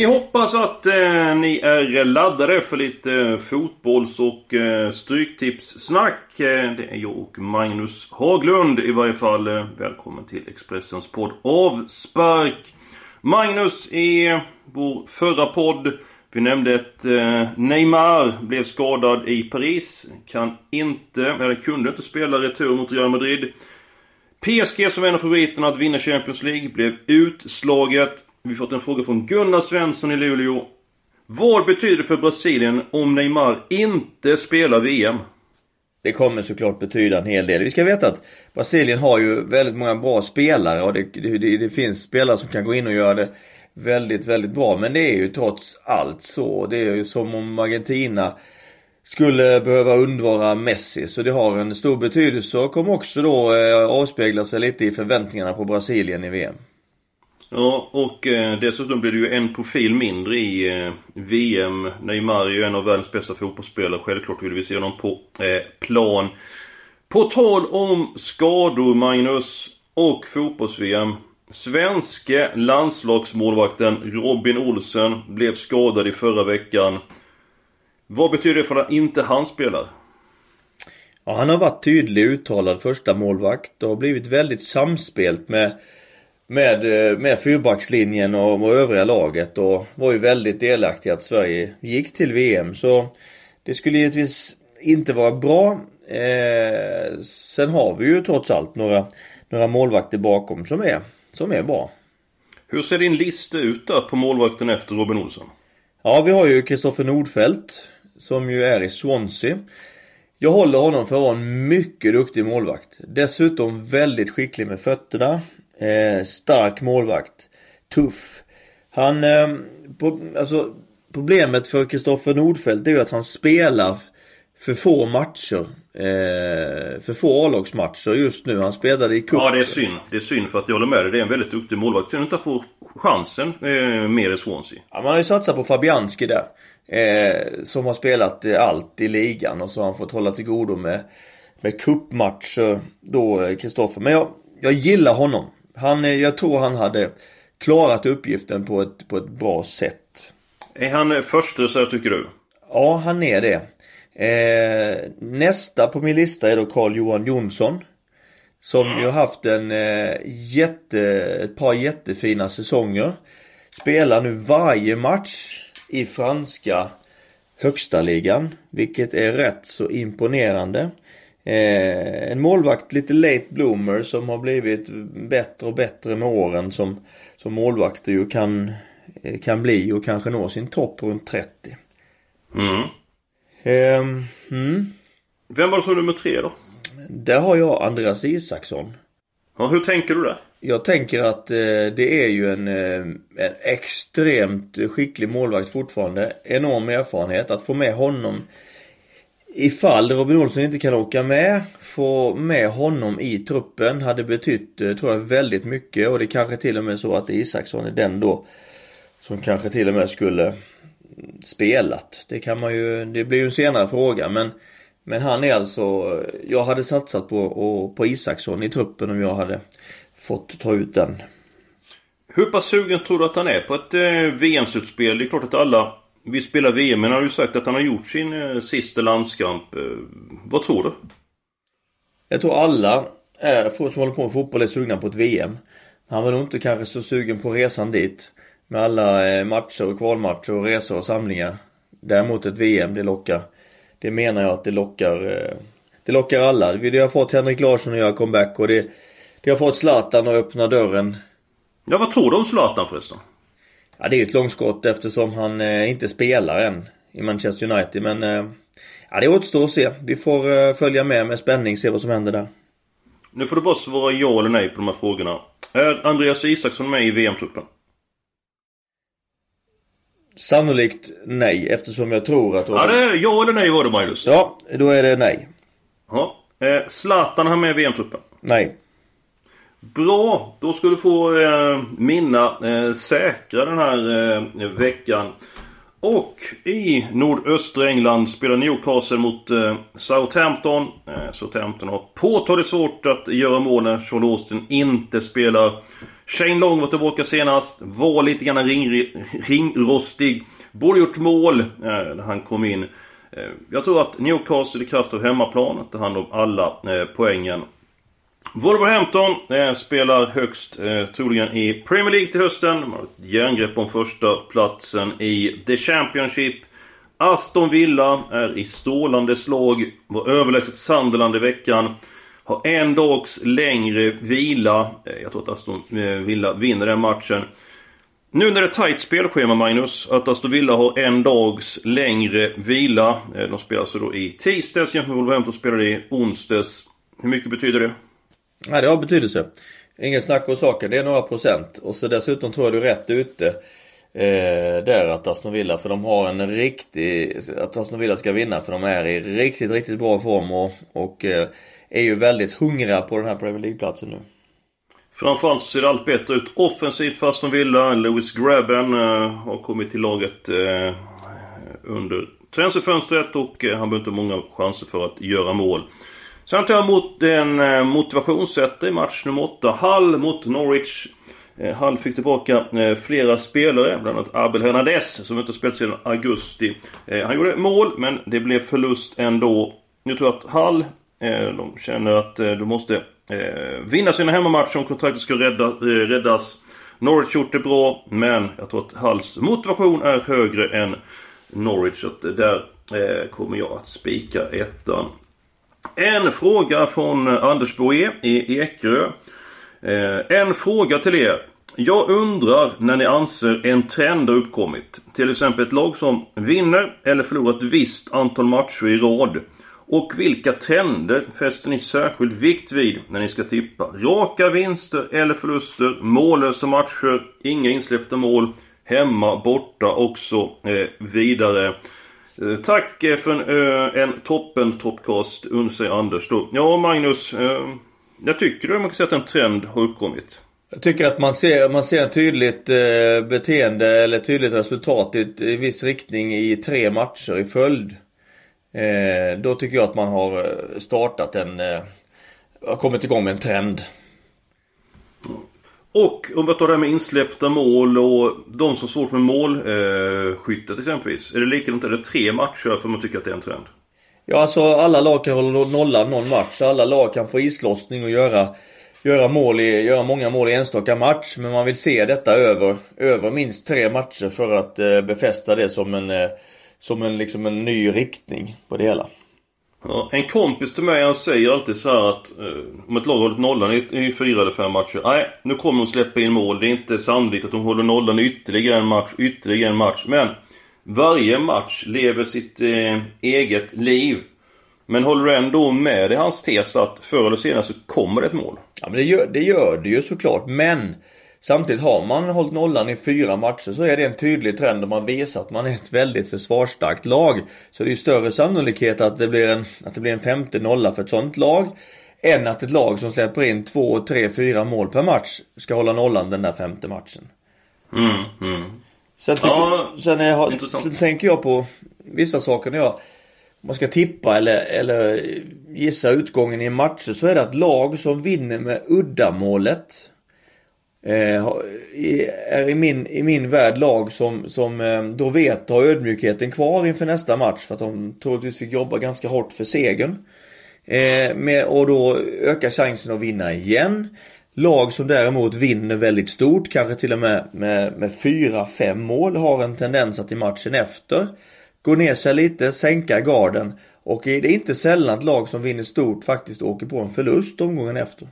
Vi hoppas att eh, ni är laddade för lite eh, fotbolls och eh, stryktipssnack. Eh, det är jag och Magnus Haglund i varje fall. Eh, välkommen till Expressens podd Avspark. Magnus, i vår förra podd vi nämnde att eh, Neymar blev skadad i Paris. Kan inte, eller kunde inte spela retur mot Real Madrid. PSG som är en av favoriterna att vinna Champions League blev utslaget. Vi har fått en fråga från Gunnar Svensson i Luleå. Vad betyder det för Brasilien om Neymar inte spelar VM? Det kommer såklart betyda en hel del. Vi ska veta att Brasilien har ju väldigt många bra spelare och det, det, det finns spelare som kan gå in och göra det väldigt, väldigt bra. Men det är ju trots allt så. Det är ju som om Argentina skulle behöva undvara Messi. Så det har en stor betydelse och kommer också då eh, avspegla sig lite i förväntningarna på Brasilien i VM. Ja, och eh, dessutom blir det ju en profil mindre i eh, VM. Neymar är ju en av världens bästa fotbollsspelare. Självklart vill vi se honom på eh, plan. På tal om skador, Magnus, och fotbolls-VM. Svenske landslagsmålvakten Robin Olsen blev skadad i förra veckan. Vad betyder det för att inte han spelar? Ja, han har varit tydlig uttalad första målvakt och blivit väldigt samspelt med med, med fyrbackslinjen och, och övriga laget och var ju väldigt delaktig att Sverige gick till VM. Så det skulle givetvis inte vara bra. Eh, sen har vi ju trots allt några, några målvakter bakom som är, som är bra. Hur ser din lista ut där på målvakten efter Robin Olsson? Ja, vi har ju Kristoffer Nordfeldt som ju är i Swansea. Jag håller honom för att vara en mycket duktig målvakt. Dessutom väldigt skicklig med fötterna. Eh, stark målvakt. Tuff. Han, eh, på, alltså problemet för Kristoffer Nordfeldt är ju att han spelar för få matcher. Eh, för få A-lagsmatcher just nu. Han spelade i cupen. Ja, det är synd. Det är synd för att jag håller med dig. Det är en väldigt duktig målvakt. Sen inte får chansen eh, mer i Swansea. Ja, man har ju satsat på Fabianski där. Eh, som har spelat eh, allt i ligan och så har han fått hålla till godo med, med cupmatcher då, Kristoffer. Men jag, jag gillar honom. Han, jag tror han hade klarat uppgiften på ett, på ett bra sätt. Är han första så tycker du? Ja, han är det. Eh, nästa på min lista är då Carl-Johan Jonsson. Som ju har haft en eh, jätte, ett par jättefina säsonger. Spelar nu varje match i franska högsta ligan. Vilket är rätt så imponerande. Eh, en målvakt, lite late bloomer som har blivit bättre och bättre med åren som, som målvakter ju kan, eh, kan bli och kanske nå sin topp runt 30. Mm. Eh, mm. Vem var det som nummer tre då? Där har jag Andreas Isaksson. Ja, hur tänker du där? Jag tänker att eh, det är ju en, eh, en extremt skicklig målvakt fortfarande. Enorm erfarenhet. Att få med honom Ifall Robin Olsson inte kan åka med, få med honom i truppen hade betytt, eh, tror jag, väldigt mycket och det kanske till och med så att Isaksson är den då som kanske till och med skulle mm, spelat. Det kan man ju, det blir ju en senare fråga men men han är alltså, jag hade satsat på, och, på Isaksson i truppen om jag hade fått ta ut den. Hur pass sugen tror du att han är på ett eh, VM-slutspel? Det är klart att alla vi spelar VM, men han har ju sagt att han har gjort sin eh, sista landskamp. Eh, vad tror du? Jag tror alla är, som håller på med fotboll är sugna på ett VM. Han var nog inte kanske så sugen på resan dit. Med alla eh, matcher och kvalmatcher och resor och samlingar. Däremot ett VM, det lockar. Det menar jag att det lockar. Eh, det lockar alla. Det har fått Henrik Larsson att göra comeback och det, det har fått Zlatan att öppna dörren. Ja, vad tror du om Zlatan förresten? Ja, det är ju ett långskott eftersom han eh, inte spelar än i Manchester United. Men eh, Ja, det återstår att se. Vi får uh, följa med med spänning, se vad som händer där. Nu får du bara svara ja eller nej på de här frågorna. Är Andreas Isaksson med i VM-truppen? Sannolikt nej eftersom jag tror att... Ja, det är ja eller nej var det Magnus. Ja, då är det nej. Ja. Eh, Zlatan har med i VM-truppen? Nej. Bra! Då ska du få eh, minna eh, säkra den här eh, veckan. Och i nordöstra England spelar Newcastle mot eh, Southampton. Eh, Southampton har påtagligt svårt att göra mål när Sean Austin inte spelar. Shane Long var tillbaka senast. Var lite grann ring, ringrostig. Borde gjort mål eh, när han kom in. Eh, jag tror att Newcastle i kraft av hemmaplan tar hand om alla eh, poängen. Wolverhampton eh, spelar högst eh, troligen i Premier League till hösten. De har ett järngrepp om första platsen i The Championship. Aston Villa är i strålande slag. Var överlägset Sunderland i veckan. Har en dags längre vila. Eh, jag tror att Aston eh, Villa vinner den matchen. Nu när det är tajt spelschema Magnus, att Aston Villa har en dags längre vila. Eh, de spelar alltså då i tisdags jämfört med Wolverhampton spelade i onsdags. Hur mycket betyder det? Nej, det har betydelse. Ingen snack om saken. Det är några procent. Och så dessutom tror jag du är rätt ute. Eh, där att Aston Villa, för de har en riktig... Att Aston Villa ska vinna för de är i riktigt, riktigt bra form och, och eh, är ju väldigt hungriga på den här Premier League-platsen nu. Framförallt ser det allt bättre ut offensivt för Aston Villa. Lewis Grabben eh, har kommit till laget eh, under transferfönstret och eh, han behöver inte många chanser för att göra mål. Sen tar jag emot en eh, motivationssättare i match nummer 8. Hall mot Norwich. Eh, Hall fick tillbaka eh, flera spelare, bland annat Abel Hernandez som inte spelat sedan augusti. Eh, han gjorde mål, men det blev förlust ändå. Nu tror jag att Hall, de känner att de måste vinna sina hemmamatcher om kontraktet ska rädda, räddas. Norwich gjort det bra, men jag tror att Halls motivation är högre än Norwich. Så att där kommer jag att spika ettan. En fråga från Anders Boé i Ekerö. Eh, en fråga till er. Jag undrar när ni anser en trend har uppkommit. Till exempel ett lag som vinner eller förlorar ett visst antal matcher i rad. Och vilka trender fäster ni särskild vikt vid när ni ska tippa? Raka vinster eller förluster? Mållösa matcher? Inga insläppta mål? Hemma, borta och så eh, vidare. Eh, tack eh, för en, eh, en toppen toppcast, undrar Anders då. Ja, Magnus. Jag tycker du man kan säga att en trend har uppkommit. Jag tycker att man ser, man ser ett tydligt beteende eller tydligt resultat i, i viss riktning i tre matcher i följd. Då tycker jag att man har startat en, har kommit igång med en trend. Och om vi tar det här med insläppta mål och de som har svårt med målskyttet eh, exempelvis. Är det likadant? Är det tre matcher för man tycker att det är en trend? Ja alltså alla lag kan hålla nollan någon match. Alla lag kan få islossning och göra, göra, mål i, göra många mål i enstaka match. Men man vill se detta över, över minst tre matcher för att eh, befästa det som en, eh, som en, liksom en ny riktning på det hela. Ja, en kompis till mig han säger alltid så här att eh, om ett lag hållit nollan i, i fyra eller fem matcher. Nej, nu kommer de släppa in mål. Det är inte sannolikt att de håller nollan ytterligare en match, ytterligare en match. Men varje match lever sitt eh, eget liv. Men håller du ändå med i hans tes att förr eller senare så kommer det ett mål? Ja men det gör det, gör det ju såklart. Men Samtidigt har man hållit nollan i fyra matcher så är det en tydlig trend och man visar att man är ett väldigt försvarsstarkt lag. Så det är ju större sannolikhet att det blir en, att det blir en femte nolla för ett sånt lag. Än att ett lag som släpper in två, tre, fyra mål per match ska hålla nollan den där femte matchen. Mm, mm. Sen, tycker, ja, sen, jag sen tänker jag på vissa saker när jag man ska tippa eller, eller gissa utgången i en match så är det att lag som vinner med uddamålet Eh, är i min, i min värld lag som, som eh, då vet har ödmjukheten kvar inför nästa match för att de troligtvis fick jobba ganska hårt för segern. Eh, med, och då ökar chansen att vinna igen. Lag som däremot vinner väldigt stort, kanske till och med med, med 4-5 mål, har en tendens att i matchen efter gå ner sig lite, sänka garden. Och det är inte sällan att lag som vinner stort faktiskt åker på en förlust omgången efter.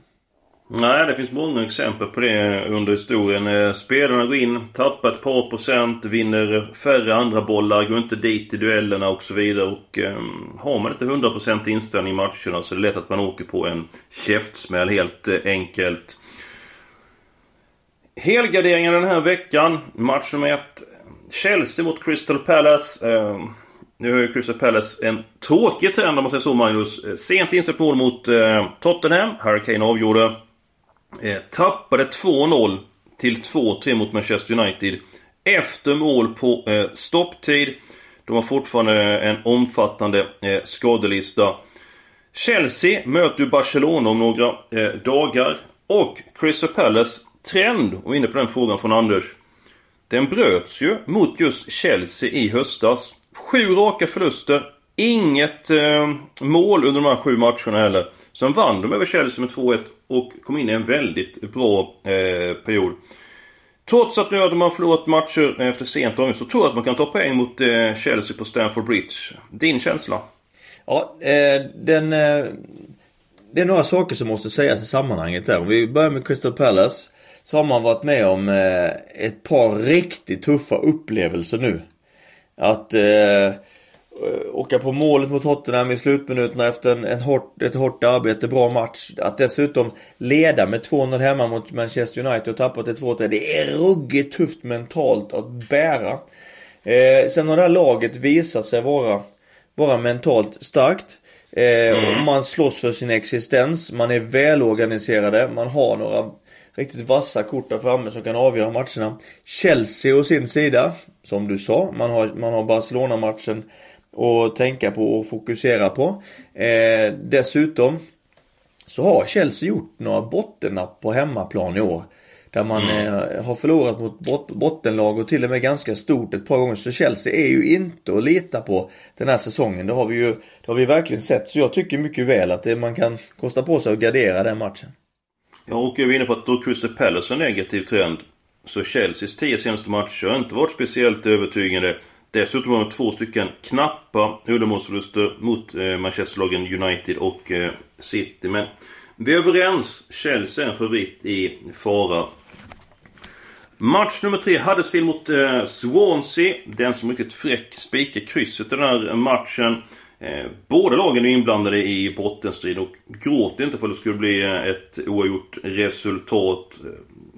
Nej, det finns många exempel på det under historien. Eh, spelarna går in, tappar ett par procent, vinner färre andra bollar, går inte dit i duellerna och så vidare. Och um, har man inte 100% inställning i matcherna så är det lätt att man åker på en käftsmäll helt eh, enkelt. Helgarderingen den här veckan. Match nummer ett. Chelsea mot Crystal Palace. Uh, nu har ju Crystal Palace en tråkig trend om man säger så Magnus. Eh, sent insläppt mål mot uh, Tottenham. Harry Kane avgjorde. Eh, tappade 2-0 till 2-3 mot Manchester United. Efter mål på eh, stopptid. De har fortfarande eh, en omfattande eh, skadelista. Chelsea möter ju Barcelona om några eh, dagar. Och Crystal Palace trend, och inne på den frågan från Anders. Den bröts ju mot just Chelsea i höstas. Sju raka förluster. Inget eh, mål under de här sju matcherna heller. Sen vann de över Chelsea med 2-1 och kom in i en väldigt bra eh, period. Trots att nu att de har förlorat matcher eh, efter sent avgörande så tror jag att man kan ta poäng mot eh, Chelsea på Stamford Bridge. Din känsla? Ja, eh, den... Eh, det är några saker som måste sägas i sammanhanget där. Om vi börjar med Crystal Palace. Så har man varit med om eh, ett par riktigt tuffa upplevelser nu. Att Eh, åka på målet mot Tottenham i slutminuterna efter en, en hårt, ett hårt arbete, bra match. Att dessutom leda med 2-0 hemma mot Manchester United och tappa till 2-3. Det är ruggigt tufft mentalt att bära. Eh, sen har det här laget visat sig vara, vara mentalt starkt. Eh, mm. Man slåss för sin existens, man är välorganiserade, man har några riktigt vassa kort där framme som kan avgöra matcherna. Chelsea å sin sida, som du sa, man har, man har Barcelona-matchen att tänka på och fokusera på. Eh, dessutom så har Chelsea gjort några bottennapp på hemmaplan i år. Där man mm. eh, har förlorat mot bot bottenlag och till och med ganska stort ett par gånger. Så Chelsea är ju inte att lita på den här säsongen. Det har vi ju det har vi verkligen sett. Så jag tycker mycket väl att det, man kan kosta på sig att gardera den matchen. Ja, och jag är inne på att då Crystal Palace har negativ trend. Så Chelseas tio senaste matcher har inte varit speciellt övertygande. Dessutom har de två stycken knappa uddamålsförluster mot eh, Manchesterlagen United och eh, City. Men vi är överens. Chelsea är en favorit i fara. Match nummer tre, Huddersfield mot eh, Swansea. Den som riktigt fräck spikar krysset i den här matchen. Eh, båda lagen är inblandade i bottenstrid och gråter inte för att det skulle bli eh, ett oavgjort resultat.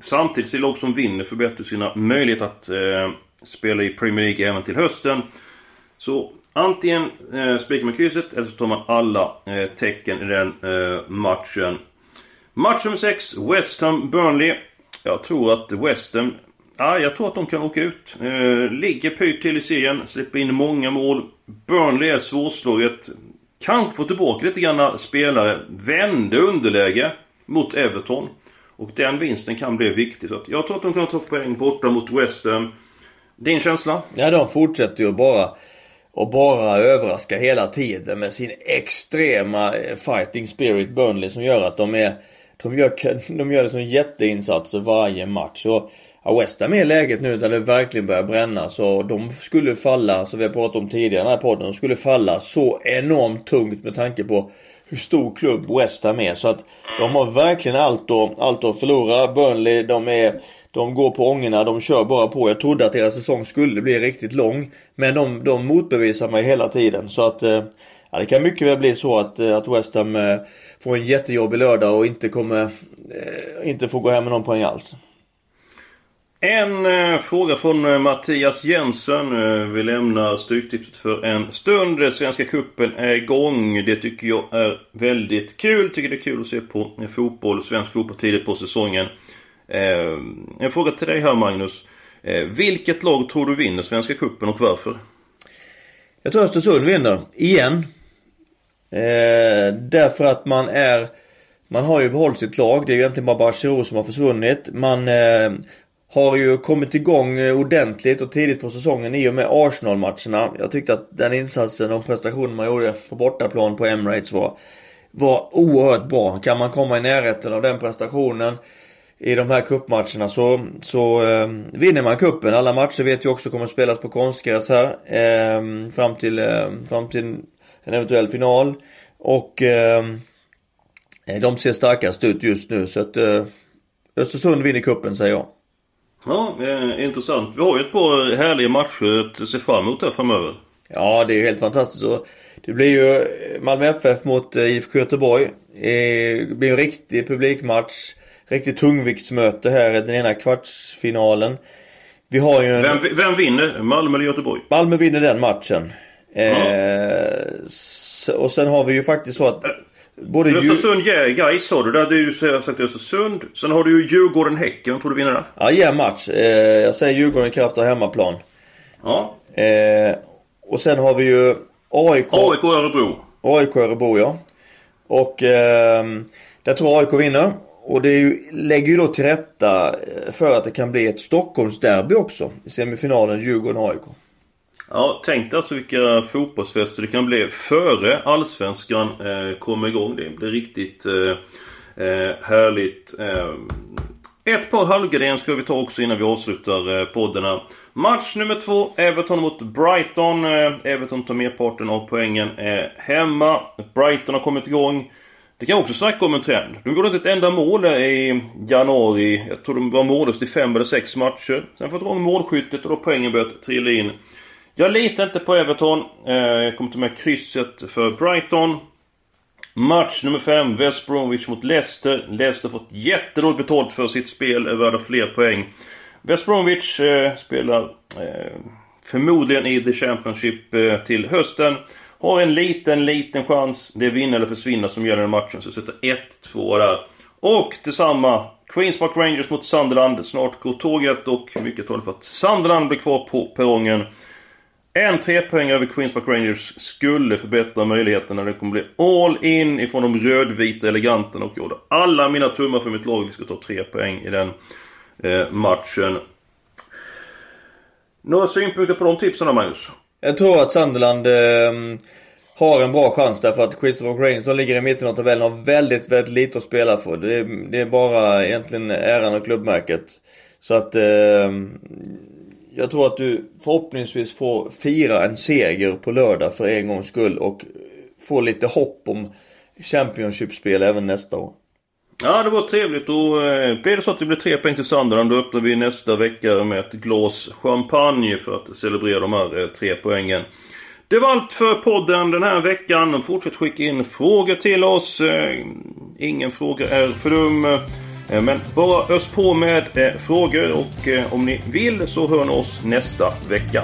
Samtidigt ser lag som vinner förbättrar sina möjligheter att eh, spela i Premier League även till hösten. Så antingen eh, spikar man krysset eller så tar man alla eh, tecken i den eh, matchen. Match nummer 6, West Ham Burnley. Jag tror att West Ham... Ja, jag tror att de kan åka ut. Eh, ligger pyrt till i serien, släpper in många mål. Burnley är svårslaget. Kanske får tillbaka lite grann spelare. Vände underläge mot Everton. Och den vinsten kan bli viktig. Så jag tror att de kan ta poäng borta mot West Ham. Din känsla? Ja, de fortsätter ju bara och bara överraska hela tiden med sin extrema eh, fighting spirit Burnley som gör att de är de gör, de gör liksom jätteinsatser varje match. Och ja, West Ham är läget nu där det verkligen börjar bränna. Så de skulle falla, som vi har pratat om tidigare i den här podden, de skulle falla så enormt tungt med tanke på hur stor klubb West Ham är. Så att de har verkligen allt att, allt att förlora. Burnley, de är de går på ångorna, de kör bara på. Jag trodde att deras säsong skulle bli riktigt lång. Men de, de motbevisar mig hela tiden. Så att eh, ja, det kan mycket väl bli så att, eh, att West Ham eh, får en jättejobbig lördag och inte kommer inte får gå hem med någon poäng alls. En eh, fråga från eh, Mattias Jensen. Eh, vi lämnar Stryktipset för en stund. Svenska Kuppen är igång. Det tycker jag är väldigt kul. Tycker det är kul att se på fotboll, svensk fotboll tidigt på säsongen. Eh, en fråga till dig här Magnus. Eh, vilket lag tror du vinner Svenska Kuppen och varför? Jag tror Östersund vinner, igen. Eh, därför att man är... Man har ju behållit sitt lag. Det är ju egentligen bara Barcero som har försvunnit. Man eh, har ju kommit igång eh, ordentligt och tidigt på säsongen i och med Arsenal-matcherna. Jag tyckte att den insatsen och prestationen man gjorde på bortaplan på Emirates var, var oerhört bra. Kan man komma i närheten av den prestationen i de här kuppmatcherna så, så eh, vinner man kuppen. Alla matcher vet jag också kommer att spelas på konstgräs här. Eh, fram, till, eh, fram till en eventuell final. Och eh, Eh, de ser starkast ut just nu så att eh, Östersund vinner kuppen säger jag. Ja, eh, intressant. Vi har ju ett par härliga matcher att se fram emot här framöver. Ja, det är helt fantastiskt. Och det blir ju Malmö FF mot IFK Göteborg. Det blir en riktig publikmatch. Riktigt tungviktsmöte här i den ena kvartsfinalen. Vi har ju en... Vem, vem vinner? Malmö eller Göteborg? Malmö vinner den matchen. Ja. Eh, och sen har vi ju faktiskt så att... Både Östersund, Ju... Gais har du där. Det är ju så sagt Östersund. Sen har du ju Djurgården, Häcken. Vem tror du vinner där? Ja, jämn match. Eh, jag säger Djurgården kraft av hemmaplan. Ja. Eh, och sen har vi ju AIK. AIK Örebro. AIK Örebro ja. Och eh, där tror AIK vinner. Och det ju, lägger ju då till rätta eh, för att det kan bli ett Stockholmsderby också. I semifinalen Djurgården-AIK. Ja, tänk dig alltså vilka fotbollsfester det kan bli före Allsvenskan eh, kommer igång. Det blir riktigt eh, eh härligt. Eh, ett par halvgardin ska vi ta också innan vi avslutar eh, podden Match nummer två, Everton mot Brighton. Eh, Everton tar merparten av poängen eh, hemma. Brighton har kommit igång. Det kan jag också snacka om en trend. De gjorde inte ett enda mål i januari. Jag tror de var mållöst i fem eller sex matcher. Sen fått igång målskyttet och då poängen börjat trilla in. Jag litar inte på Everton. Eh, jag kommer ta med krysset för Brighton. Match nummer 5, West Bromwich mot Leicester. Leicester har fått jättedåligt betalt för sitt spel, är värda fler poäng. West Bromwich eh, spelar eh, förmodligen i The Championship eh, till hösten. Har en liten, liten chans. Det är vinna eller försvinna som gäller i matchen. Så jag sätter 1-2 där. Och detsamma. Queens Park Rangers mot Sunderland. Snart går tåget och mycket talar för att Sunderland blir kvar på perrongen. En trepoäng över Queens Park Rangers skulle förbättra möjligheterna. Det kommer bli all in ifrån de rödvita eleganterna och gjorde alla mina tummar för mitt lag. Vi ska ta tre poäng i den eh, matchen. Några synpunkter på de tipsen då Magnus? Jag tror att Sunderland eh, har en bra chans därför att Crystal Park Rangers de ligger i mitten av tabellen och har väldigt, väldigt lite att spela för. Det är, det är bara egentligen äran och klubbmärket. Så att eh, jag tror att du förhoppningsvis får fira en seger på lördag för en gångs skull och få lite hopp om Championship-spel även nästa år. Ja, det var trevligt. Och eh, blir det så att det blir tre poäng till Sunderland då öppnar vi nästa vecka med ett glas champagne för att celebrera de här eh, tre poängen. Det var allt för podden den här veckan. Fortsätt skicka in frågor till oss. Eh, ingen fråga är för dum. Eh, men bara ös på med eh, frågor och eh, om ni vill så hör ni oss nästa vecka.